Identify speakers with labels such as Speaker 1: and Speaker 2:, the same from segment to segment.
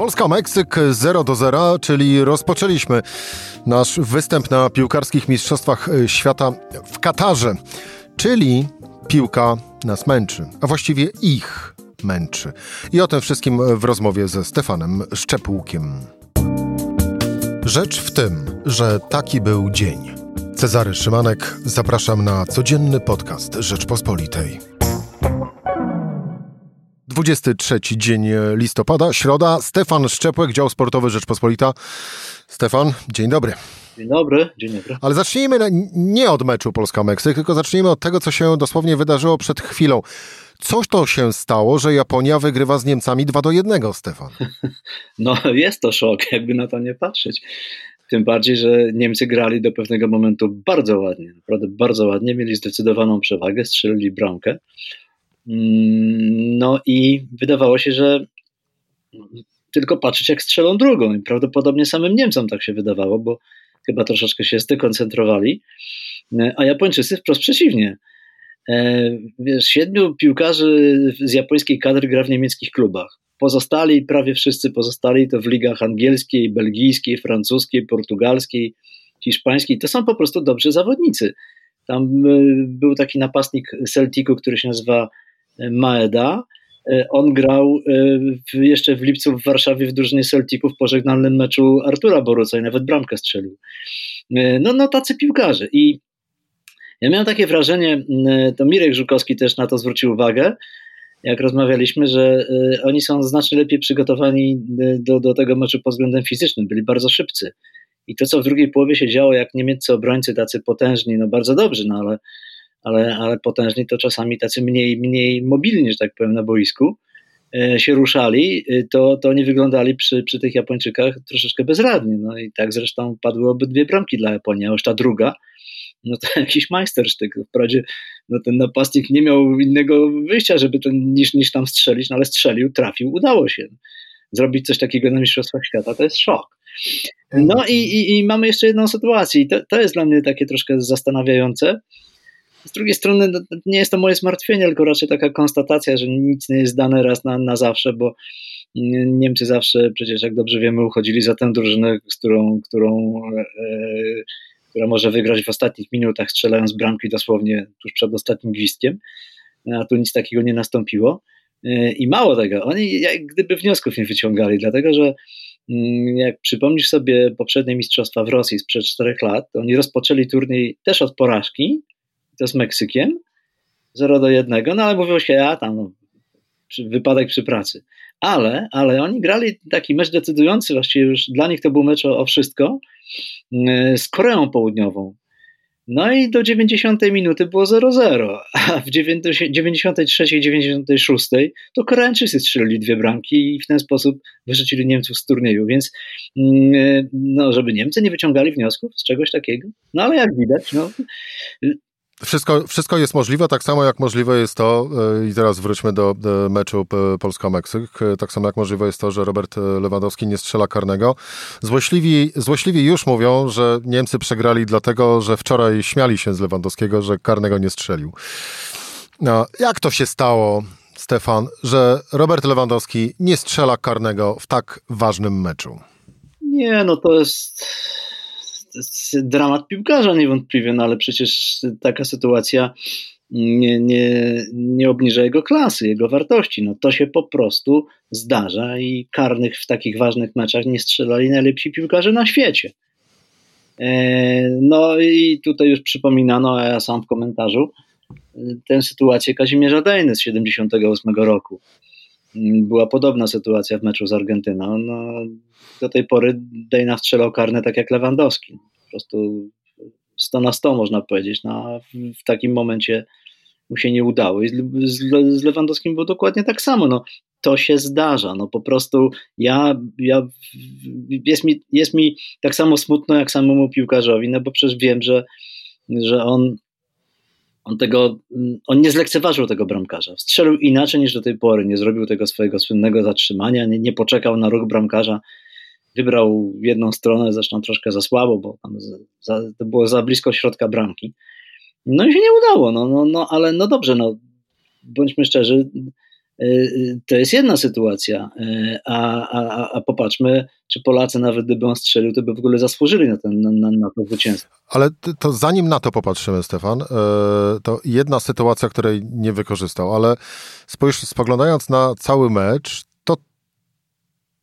Speaker 1: Polska-Meksyk 0 do 0, czyli rozpoczęliśmy nasz występ na piłkarskich mistrzostwach e, świata w Katarze, czyli piłka nas męczy, a właściwie ich męczy. I o tym wszystkim w rozmowie ze Stefanem Szczepłukiem. Rzecz w tym, że taki był dzień. Cezary Szymanek, zapraszam na codzienny podcast Rzeczpospolitej. 23 dzień listopada, środa. Stefan Szczepłek, dział sportowy Rzeczpospolita. Stefan, dzień dobry.
Speaker 2: Dzień dobry, dzień dobry.
Speaker 1: Ale zacznijmy nie od meczu Polska-Meksyk, tylko zacznijmy od tego, co się dosłownie wydarzyło przed chwilą. Coś to się stało, że Japonia wygrywa z Niemcami 2 do 1, Stefan.
Speaker 2: No, jest to szok, jakby na to nie patrzeć. Tym bardziej, że Niemcy grali do pewnego momentu bardzo ładnie, naprawdę bardzo ładnie, mieli zdecydowaną przewagę, strzelili bramkę. Mm, no i wydawało się, że tylko patrzeć, jak strzelą drugą. I prawdopodobnie samym Niemcom tak się wydawało, bo chyba troszeczkę się zdekoncentrowali. A Japończycy wprost przeciwnie. E, wiesz, siedmiu piłkarzy z japońskiej kadry gra w niemieckich klubach. Pozostali, prawie wszyscy pozostali to w ligach angielskiej, belgijskiej, francuskiej, portugalskiej, hiszpańskiej. To są po prostu dobrzy zawodnicy. Tam e, był taki napastnik Celticu, który się nazywa Maeda. E, on grał e, jeszcze w lipcu w Warszawie w drużynie Celticu w pożegnalnym meczu Artura Boruca i nawet bramkę strzelił. E, no, no tacy piłkarze. I ja miałem takie wrażenie, to Mirek Żukowski też na to zwrócił uwagę, jak rozmawialiśmy, że oni są znacznie lepiej przygotowani do, do tego meczu pod względem fizycznym, byli bardzo szybcy. I to, co w drugiej połowie się działo, jak niemieccy obrońcy tacy potężni, no bardzo dobrzy, no ale ale, ale potężni to czasami tacy mniej, mniej mobilni, że tak powiem, na boisku e, się ruszali, e, to, to wyglądali przy, przy tych Japończykach troszeczkę bezradnie. No i tak zresztą padły obydwie bramki dla Japonii, a już ta druga, no to jakiś majstersztyk. Wprawdzie no ten napastnik nie miał innego wyjścia, żeby ten, niż, niż tam strzelić, no ale strzelił, trafił, udało się. Zrobić coś takiego na Mistrzostwach Świata to jest szok. No i, i, i mamy jeszcze jedną sytuację i to, to jest dla mnie takie troszkę zastanawiające, z drugiej strony no, nie jest to moje zmartwienie, tylko raczej taka konstatacja, że nic nie jest dane raz na, na zawsze, bo Niemcy zawsze, przecież jak dobrze wiemy, uchodzili za tę drużynę, z którą, którą e, która może wygrać w ostatnich minutach, strzelając bramki dosłownie tuż przed ostatnim gwizdkiem, a tu nic takiego nie nastąpiło. E, I mało tego, oni jak gdyby wniosków nie wyciągali, dlatego że mm, jak przypomnisz sobie poprzednie mistrzostwa w Rosji sprzed czterech lat, oni rozpoczęli turniej też od porażki, to z Meksykiem, 0 do 1, no ale mówiło się, ja tam, no, wypadek przy pracy. Ale, ale oni grali taki mecz decydujący, właściwie już dla nich to był mecz o, o wszystko, yy, z Koreą Południową. No i do 90 minuty było 0-0, a w 93 i 96 to Koreańczycy strzelili dwie bramki i w ten sposób wyrzucili Niemców z turnieju, więc yy, no, żeby Niemcy nie wyciągali wniosków z czegoś takiego, no ale jak widać, no,
Speaker 1: wszystko, wszystko jest możliwe, tak samo jak możliwe jest to, e, i teraz wróćmy do, do meczu Polska-Meksyk, e, tak samo jak możliwe jest to, że Robert Lewandowski nie strzela karnego. Złośliwi, złośliwi już mówią, że Niemcy przegrali dlatego, że wczoraj śmiali się z Lewandowskiego, że karnego nie strzelił. No, jak to się stało, Stefan, że Robert Lewandowski nie strzela karnego w tak ważnym meczu?
Speaker 2: Nie, no to jest dramat piłkarza niewątpliwie, no ale przecież taka sytuacja nie, nie, nie obniża jego klasy, jego wartości. No to się po prostu zdarza i karnych w takich ważnych meczach nie strzelali najlepsi piłkarze na świecie. E, no i tutaj już przypominano, a ja sam w komentarzu, tę sytuację Kazimierza Dejny z 78 roku. Była podobna sytuacja w meczu z Argentyną. No, do tej pory Dejna strzelał karne tak jak Lewandowski. Po prostu 100 na 100 można powiedzieć. No, w takim momencie mu się nie udało. I z, z Lewandowskim było dokładnie tak samo. No, to się zdarza. No, po prostu ja, ja jest, mi, jest mi tak samo smutno jak samemu piłkarzowi, no bo przecież wiem, że, że on on tego, on nie zlekceważył tego bramkarza. Strzelił inaczej niż do tej pory. Nie zrobił tego swojego słynnego zatrzymania, nie, nie poczekał na ruch bramkarza. Wybrał jedną stronę, zresztą troszkę za słabo, bo tam za, to było za blisko środka bramki. No i się nie udało, no, no, no ale no dobrze, no bądźmy szczerzy, to jest jedna sytuacja, a, a, a popatrzmy, czy Polacy nawet gdyby on strzelił, to by w ogóle zasłużyli na, ten, na, na to zwycięstwo.
Speaker 1: Ale to zanim na to popatrzymy, Stefan, to jedna sytuacja, której nie wykorzystał, ale spójrz, spoglądając na cały mecz, to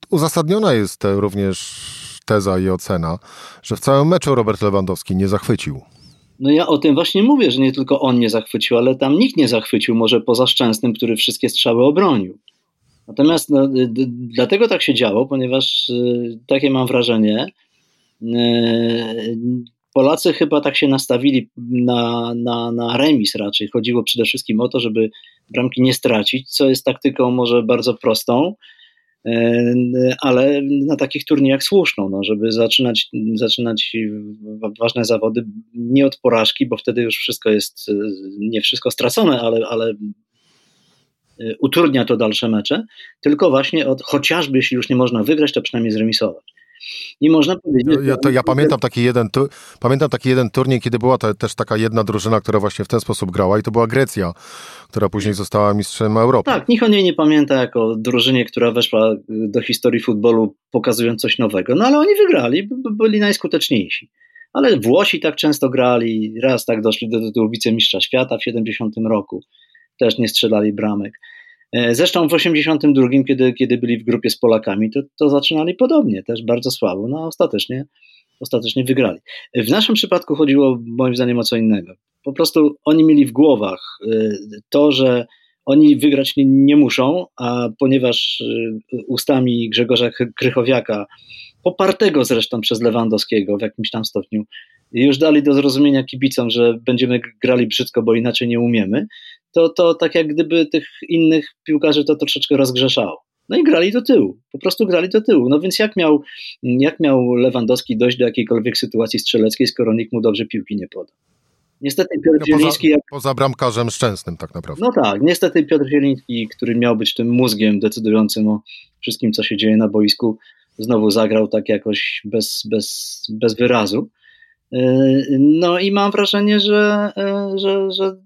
Speaker 1: uzasadniona jest również teza i ocena, że w całym meczu Robert Lewandowski nie zachwycił.
Speaker 2: No ja o tym właśnie mówię, że nie tylko on nie zachwycił, ale tam nikt nie zachwycił, może poza Szczęsnym, który wszystkie strzały obronił. Natomiast no, dlatego tak się działo, ponieważ y, takie mam wrażenie, y, Polacy chyba tak się nastawili na, na, na remis raczej. Chodziło przede wszystkim o to, żeby bramki nie stracić, co jest taktyką może bardzo prostą, ale na takich turniejach słuszną, no, żeby zaczynać, zaczynać ważne zawody nie od porażki, bo wtedy już wszystko jest, e, nie wszystko stracone, ale, ale e, utrudnia to dalsze mecze, tylko właśnie od, chociażby jeśli już nie można wygrać, to przynajmniej zremisować. I można powiedzieć.
Speaker 1: Ja, to ja pamiętam taki jeden, tu, pamiętam taki jeden turniej, kiedy była też taka jedna drużyna, która właśnie w ten sposób grała, i to była Grecja, która później została mistrzem Europy.
Speaker 2: Tak, nikt o niej nie pamięta jako drużynie, która weszła do historii futbolu, pokazując coś nowego. No ale oni wygrali, byli najskuteczniejsi. Ale Włosi tak często grali, raz tak doszli do tytułu wicemistrza świata w 70 roku, też nie strzelali bramek. E, zresztą w 82, kiedy, kiedy byli w grupie z Polakami, to, to zaczynali podobnie, też bardzo słabo, no a ostatecznie, ostatecznie wygrali. W naszym przypadku chodziło moim zdaniem o co innego. Po prostu oni mieli w głowach e, to, że oni wygrać nie, nie muszą, a ponieważ e, ustami Grzegorza Krychowiaka, popartego zresztą przez Lewandowskiego w jakimś tam stopniu, już dali do zrozumienia kibicom, że będziemy grali brzydko, bo inaczej nie umiemy, to, to tak jak gdyby tych innych piłkarzy to troszeczkę rozgrzeszało. No i grali do tyłu, po prostu grali do tyłu. No więc jak miał, jak miał Lewandowski dojść do jakiejkolwiek sytuacji strzeleckiej, skoro nikt mu dobrze piłki nie poda?
Speaker 1: Niestety Piotr no Zieliński... Poza, poza bramkarzem szczęsnym tak naprawdę.
Speaker 2: No tak, niestety Piotr Zieliński, który miał być tym mózgiem decydującym o wszystkim, co się dzieje na boisku, znowu zagrał tak jakoś bez, bez, bez wyrazu. Yy, no i mam wrażenie, że, yy, że, że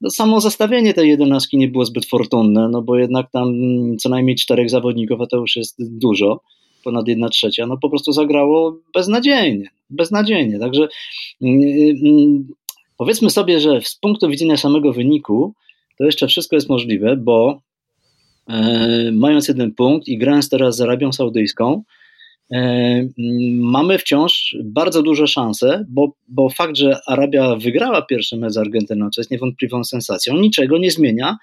Speaker 2: no, samo zestawienie tej jedenastki nie było zbyt fortunne, no bo jednak tam co najmniej czterech zawodników, a to już jest dużo, ponad jedna trzecia, no po prostu zagrało beznadziejnie, beznadziejnie. Także mm, mm, powiedzmy sobie, że z punktu widzenia samego wyniku, to jeszcze wszystko jest możliwe, bo e, mając jeden punkt i grając teraz z Arabią Saudyjską, mamy wciąż bardzo duże szanse, bo, bo fakt, że Arabia wygrała pierwszy mecz z Argentyną, co jest niewątpliwą sensacją, niczego nie zmienia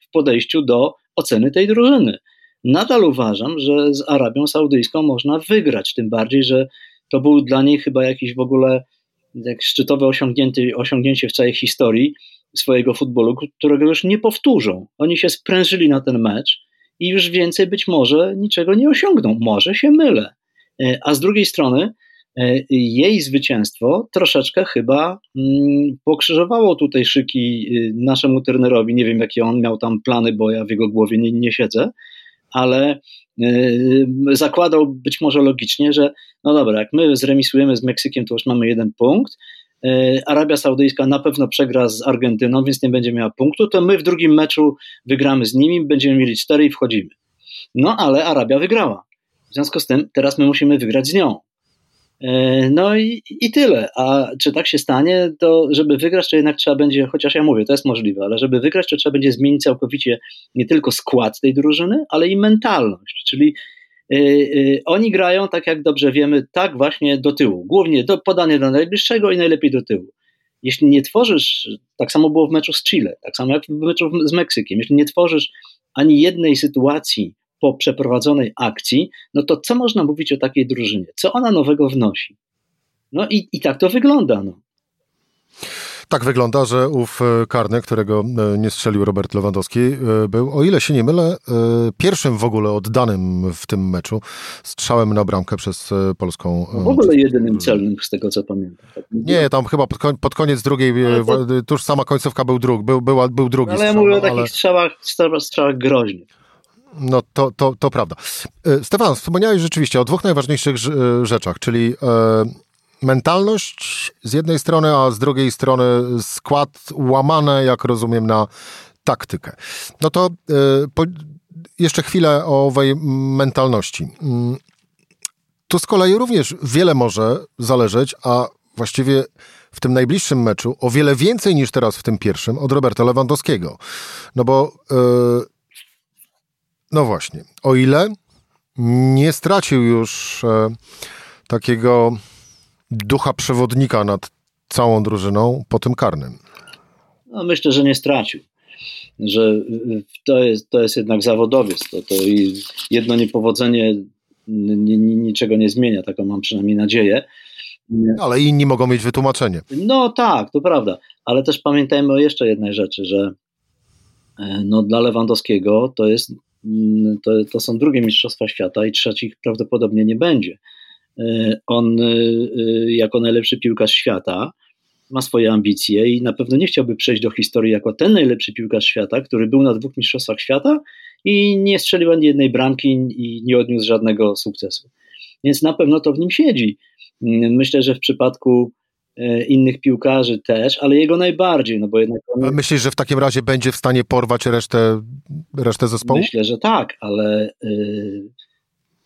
Speaker 2: w podejściu do oceny tej drużyny. Nadal uważam, że z Arabią Saudyjską można wygrać, tym bardziej, że to był dla niej chyba jakiś w ogóle jak szczytowe osiągnięcie, osiągnięcie w całej historii swojego futbolu, którego już nie powtórzą. Oni się sprężyli na ten mecz i już więcej być może niczego nie osiągną. Może się mylę E, a z drugiej strony e, jej zwycięstwo troszeczkę chyba mm, pokrzyżowało tutaj szyki y, naszemu trenerowi. Nie wiem, jakie on miał tam plany, bo ja w jego głowie nie, nie siedzę, ale e, zakładał być może logicznie, że no dobra, jak my zremisujemy z Meksykiem, to już mamy jeden punkt. Arabia Saudyjska na pewno przegra z Argentyną, więc nie będzie miała punktu, to my w drugim meczu wygramy z nimi, będziemy mieli cztery i wchodzimy. No ale Arabia wygrała. W związku z tym teraz my musimy wygrać z nią. E, no i, i tyle. A czy tak się stanie, to żeby wygrać, to jednak trzeba będzie, chociaż ja mówię, to jest możliwe, ale żeby wygrać, to trzeba będzie zmienić całkowicie nie tylko skład tej drużyny, ale i mentalność. Czyli yy, yy, oni grają, tak jak dobrze wiemy, tak właśnie do tyłu. Głównie do, podanie do najbliższego i najlepiej do tyłu. Jeśli nie tworzysz, tak samo było w meczu z Chile, tak samo jak w meczu z Meksykiem, jeśli nie tworzysz ani jednej sytuacji, po przeprowadzonej akcji, no to co można mówić o takiej drużynie? Co ona nowego wnosi? No i, i tak to wygląda. No.
Speaker 1: Tak wygląda, że ów e, karny, którego e, nie strzelił Robert Lewandowski, e, był, o ile się nie mylę, pierwszym w ogóle oddanym w tym meczu strzałem na bramkę przez polską.
Speaker 2: W ogóle jedynym celnym, z tego co pamiętam. Tak
Speaker 1: nie, tam chyba pod, pod koniec drugiej, to... tuż sama końcówka był, drug, był, była, był drugi.
Speaker 2: Ale ja mówię o takich ale... strzałach, strzałach groźnych.
Speaker 1: No to, to, to prawda. E, Stefan, wspomniałeś rzeczywiście o dwóch najważniejszych e, rzeczach, czyli e, mentalność z jednej strony, a z drugiej strony skład łamany, jak rozumiem, na taktykę. No to po, jeszcze chwilę o owej mentalności. Mm, tu z kolei również wiele może zależeć, a właściwie w tym najbliższym meczu o wiele więcej niż teraz w tym pierwszym od Roberta Lewandowskiego. No bo, yy, no właśnie, o ile nie stracił już yy, takiego ducha przewodnika nad całą drużyną po tym karnym.
Speaker 2: No, myślę, że nie stracił. Że to jest, to jest jednak zawodowiec. To, to jedno niepowodzenie niczego nie zmienia, taką mam przynajmniej nadzieję.
Speaker 1: Ale inni mogą mieć wytłumaczenie.
Speaker 2: No tak, to prawda, ale też pamiętajmy o jeszcze jednej rzeczy, że e, no, dla Lewandowskiego to jest to, to są drugie Mistrzostwa Świata i trzecich prawdopodobnie nie będzie. E, on e, jako najlepszy piłkarz świata ma swoje ambicje i na pewno nie chciałby przejść do historii jako ten najlepszy piłkarz świata, który był na dwóch Mistrzostwach Świata i nie strzelił ani jednej bramki i nie odniósł żadnego sukcesu. Więc na pewno to w nim siedzi. Myślę, że w przypadku e, innych piłkarzy też, ale jego najbardziej, no bo jednak...
Speaker 1: On... Myślisz, że w takim razie będzie w stanie porwać resztę, resztę zespołu?
Speaker 2: Myślę, że tak, ale yy,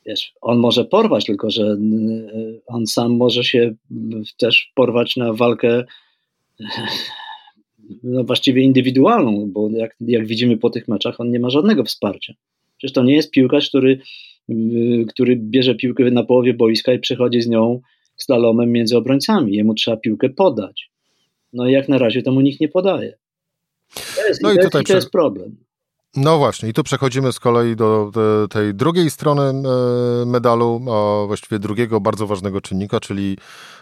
Speaker 2: wiesz, on może porwać, tylko że yy, on sam może się też porwać na walkę no właściwie indywidualną, bo jak, jak widzimy po tych meczach, on nie ma żadnego wsparcia. Przecież to nie jest piłkarz, który, który bierze piłkę na połowie boiska i przechodzi z nią slalomem między obrońcami. Jemu trzeba piłkę podać. No i jak na razie to mu nikt nie podaje. To jest, no i, tutaj to jest problem.
Speaker 1: No właśnie, i tu przechodzimy z kolei do tej drugiej strony e, medalu, a właściwie drugiego bardzo ważnego czynnika, czyli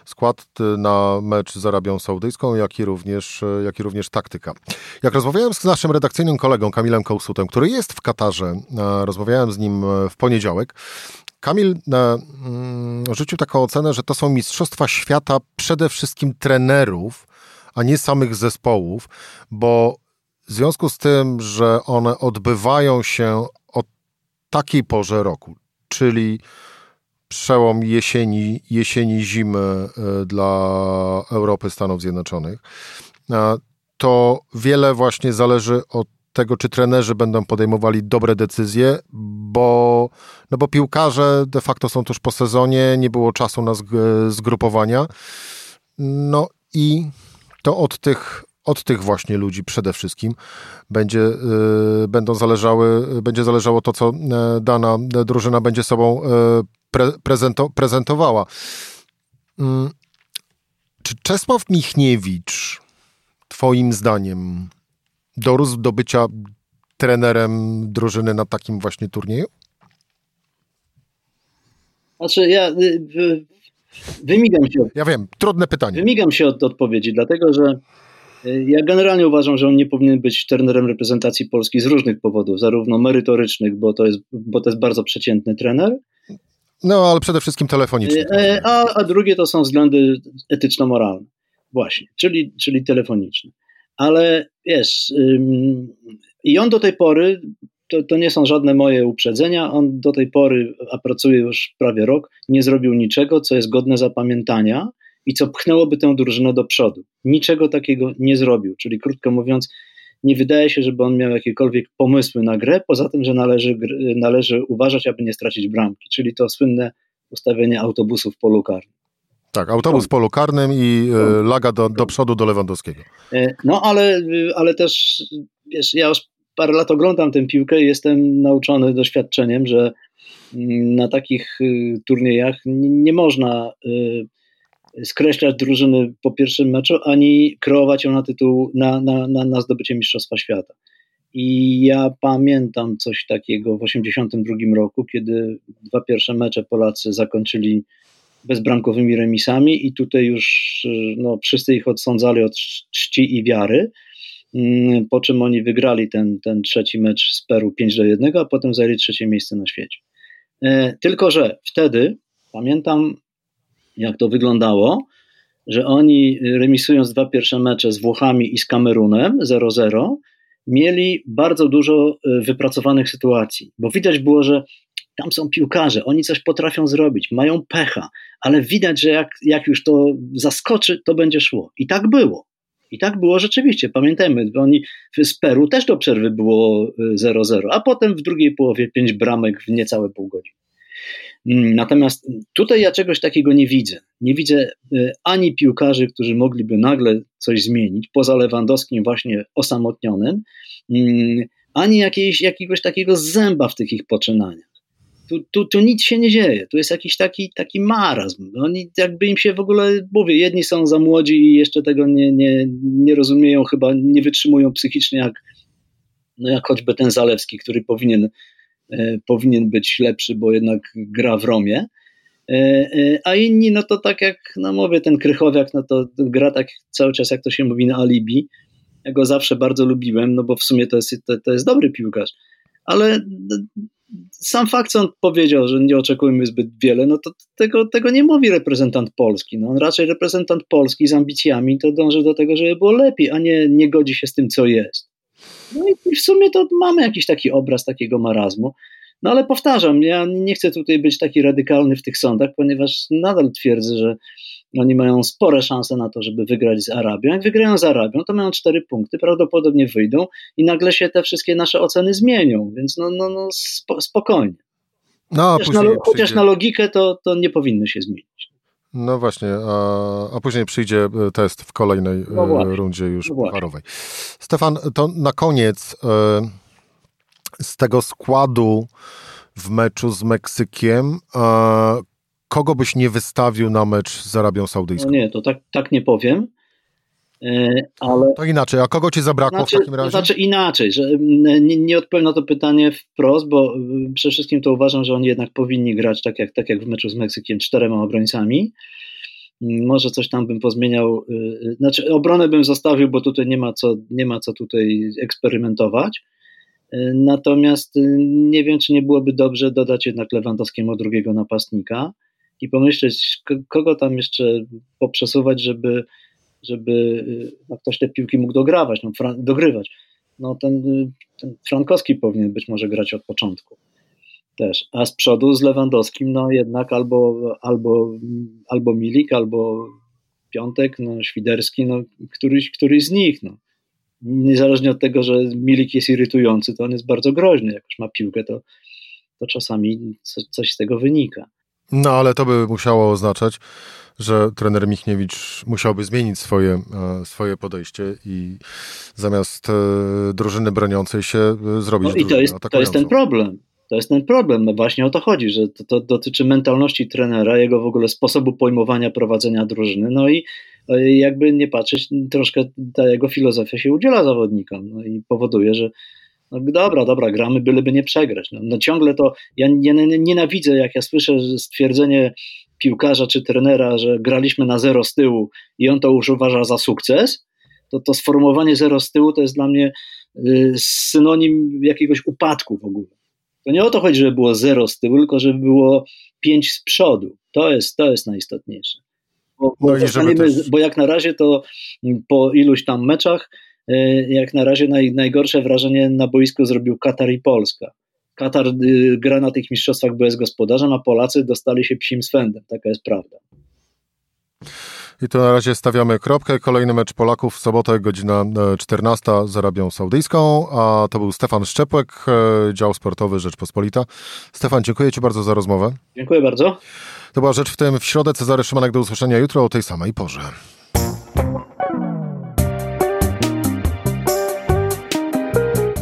Speaker 1: skład na mecz z Arabią Saudyjską, jak i również, e, jak i również taktyka. Jak rozmawiałem z naszym redakcyjnym kolegą Kamilem Kołsutem, który jest w Katarze, e, rozmawiałem z nim w poniedziałek, Kamil mm, rzucił taką ocenę, że to są mistrzostwa świata przede wszystkim trenerów, a nie samych zespołów, bo w związku z tym, że one odbywają się o takiej porze roku, czyli przełom jesieni, jesieni zimy e, dla Europy, Stanów Zjednoczonych, e, to wiele właśnie zależy od tego, czy trenerzy będą podejmowali dobre decyzje, bo, no bo piłkarze de facto są tuż po sezonie, nie było czasu na zgrupowania. No i to od tych, od tych właśnie ludzi przede wszystkim będzie, yy, będą zależały, będzie zależało to, co e, dana drużyna będzie sobą e, pre, prezento, prezentowała. Yy. Czy Czesław Michniewicz, Twoim zdaniem, dorósł do bycia trenerem drużyny na takim właśnie turnieju?
Speaker 2: Znaczy, ja y, y, wymigam się.
Speaker 1: Ja wiem, trudne pytanie.
Speaker 2: Wymigam się od odpowiedzi, dlatego że y, ja generalnie uważam, że on nie powinien być trenerem reprezentacji Polski z różnych powodów, zarówno merytorycznych, bo to jest, bo to jest bardzo przeciętny trener.
Speaker 1: No, ale przede wszystkim telefoniczny.
Speaker 2: A, a drugie to są względy etyczno-moralne. Właśnie, czyli, czyli telefoniczne ale wiesz, i on do tej pory, to, to nie są żadne moje uprzedzenia, on do tej pory, a pracuje już prawie rok, nie zrobił niczego, co jest godne zapamiętania i co pchnęłoby tę drużynę do przodu. Niczego takiego nie zrobił, czyli krótko mówiąc, nie wydaje się, żeby on miał jakiekolwiek pomysły na grę, poza tym, że należy, należy uważać, aby nie stracić bramki, czyli to słynne ustawienie autobusów w polu karnym.
Speaker 1: Tak, autobus w polu karnym i e, laga do, do przodu do Lewandowskiego.
Speaker 2: E, no ale, ale też, wiesz, ja już parę lat oglądam tę piłkę i jestem nauczony doświadczeniem, że mm, na takich y, turniejach nie można y, skreślać drużyny po pierwszym meczu, ani kreować ją na tytuł, na, na, na, na zdobycie Mistrzostwa Świata. I ja pamiętam coś takiego w 1982 roku, kiedy dwa pierwsze mecze Polacy zakończyli bezbramkowymi remisami i tutaj już no, wszyscy ich odsądzali od czci i wiary, mm, po czym oni wygrali ten, ten trzeci mecz z Peru 5 do 1, a potem zajęli trzecie miejsce na świecie. E, tylko, że wtedy pamiętam, jak to wyglądało, że oni remisując dwa pierwsze mecze z Włochami i z Kamerunem 0-0, mieli bardzo dużo e, wypracowanych sytuacji, bo widać było, że tam są piłkarze, oni coś potrafią zrobić, mają pecha, ale widać, że jak, jak już to zaskoczy, to będzie szło. I tak było. I tak było rzeczywiście, pamiętajmy, oni z Peru też do przerwy było 0-0, a potem w drugiej połowie 5 bramek w niecałe pół godziny. Mm, natomiast tutaj ja czegoś takiego nie widzę. Nie widzę ani piłkarzy, którzy mogliby nagle coś zmienić, poza Lewandowskim właśnie osamotnionym, mm, ani jakiejś, jakiegoś takiego zęba w tych ich poczynaniach. Tu, tu, tu nic się nie dzieje, tu jest jakiś taki, taki marazm. Oni jakby im się w ogóle, mówię, jedni są za młodzi i jeszcze tego nie, nie, nie rozumieją, chyba nie wytrzymują psychicznie, jak, no jak choćby ten Zalewski, który powinien, e, powinien być lepszy, bo jednak gra w Romie. E, e, a inni, no to tak jak, no mówię, ten Krychowiak, no to gra tak cały czas, jak to się mówi, na alibi. Ja go zawsze bardzo lubiłem, no bo w sumie to jest, to, to jest dobry piłkarz. Ale sam fakt, co on powiedział, że nie oczekujmy zbyt wiele, no to tego, tego nie mówi reprezentant Polski. No on raczej reprezentant Polski z ambicjami to dąży do tego, żeby było lepiej, a nie, nie godzi się z tym, co jest. No i w sumie to mamy jakiś taki obraz takiego marazmu. No ale powtarzam, ja nie chcę tutaj być taki radykalny w tych sądach, ponieważ nadal twierdzę, że oni mają spore szanse na to, żeby wygrać z Arabią. Jak wygrają z Arabią, to mają cztery punkty, prawdopodobnie wyjdą i nagle się te wszystkie nasze oceny zmienią, więc no, no, no spokojnie. No, chociaż, na, chociaż na logikę to, to nie powinny się zmienić.
Speaker 1: No właśnie, a, a później przyjdzie e, test w kolejnej e, no rundzie już no pucharowej. Stefan, to na koniec e, z tego składu w meczu z Meksykiem, kogo byś nie wystawił na mecz z Arabią Saudyjską?
Speaker 2: No nie, to tak, tak nie powiem. E, ale...
Speaker 1: To inaczej, a kogo ci zabrakło
Speaker 2: znaczy,
Speaker 1: w takim razie?
Speaker 2: Znaczy inaczej, że nie, nie odpowiem na to pytanie wprost, bo przede wszystkim to uważam, że oni jednak powinni grać tak jak, tak jak w meczu z Meksykiem, czterema obrońcami. Może coś tam bym pozmieniał, y, y, znaczy obronę bym zostawił, bo tutaj nie ma co, nie ma co tutaj eksperymentować. Y, natomiast nie wiem, czy nie byłoby dobrze dodać jednak Lewandowskiemu drugiego napastnika i pomyśleć, kogo tam jeszcze poprzesuwać, żeby, żeby y, no, ktoś te piłki mógł dograwać, no, dogrywać. No, ten, y, ten Frankowski powinien być może grać od początku też. A z przodu z Lewandowskim, no jednak albo, albo, albo Milik, albo Piątek, no Świderski, no któryś, któryś z nich. No. Niezależnie od tego, że Milik jest irytujący, to on jest bardzo groźny. Jak już ma piłkę, to, to czasami coś z tego wynika.
Speaker 1: No ale to by musiało oznaczać, że trener Michniewicz musiałby zmienić swoje, e, swoje podejście i zamiast e, drużyny broniącej się e, zrobić no i
Speaker 2: to jest, to jest ten problem. To jest ten problem. No właśnie o to chodzi, że to, to, dotyczy mentalności trenera, jego w ogóle sposobu pojmowania prowadzenia drużyny. No i jakby nie patrzeć, troszkę ta jego filozofia się udziela zawodnikom no i powoduje, że no dobra, dobra, gramy, byleby nie przegrać. No, no ciągle to, ja nie, nie, nienawidzę, jak ja słyszę stwierdzenie piłkarza czy trenera, że graliśmy na zero z tyłu i on to już uważa za sukces, to to sformułowanie zero z tyłu to jest dla mnie y, synonim jakiegoś upadku w ogóle. To nie o to chodzi, żeby było zero z tyłu, tylko żeby było pięć z przodu. To jest, to jest najistotniejsze. Bo, bo, no też... bo jak na razie to po iluś tam meczach jak na razie naj, najgorsze wrażenie na boisku zrobił Katar i Polska. Katar y, gra na tych mistrzostwach bez gospodarzem, a Polacy dostali się psim swędem. Taka jest prawda.
Speaker 1: I tu na razie stawiamy kropkę. Kolejny mecz Polaków w sobotę, godzina 14 e, z Arabią Saudyjską, a to był Stefan Szczepłek, e, dział sportowy Rzeczpospolita. Stefan, dziękuję Ci bardzo za rozmowę.
Speaker 2: Dziękuję bardzo.
Speaker 1: To była rzecz w tym w środę. Cezary Szymanek do usłyszenia jutro o tej samej porze.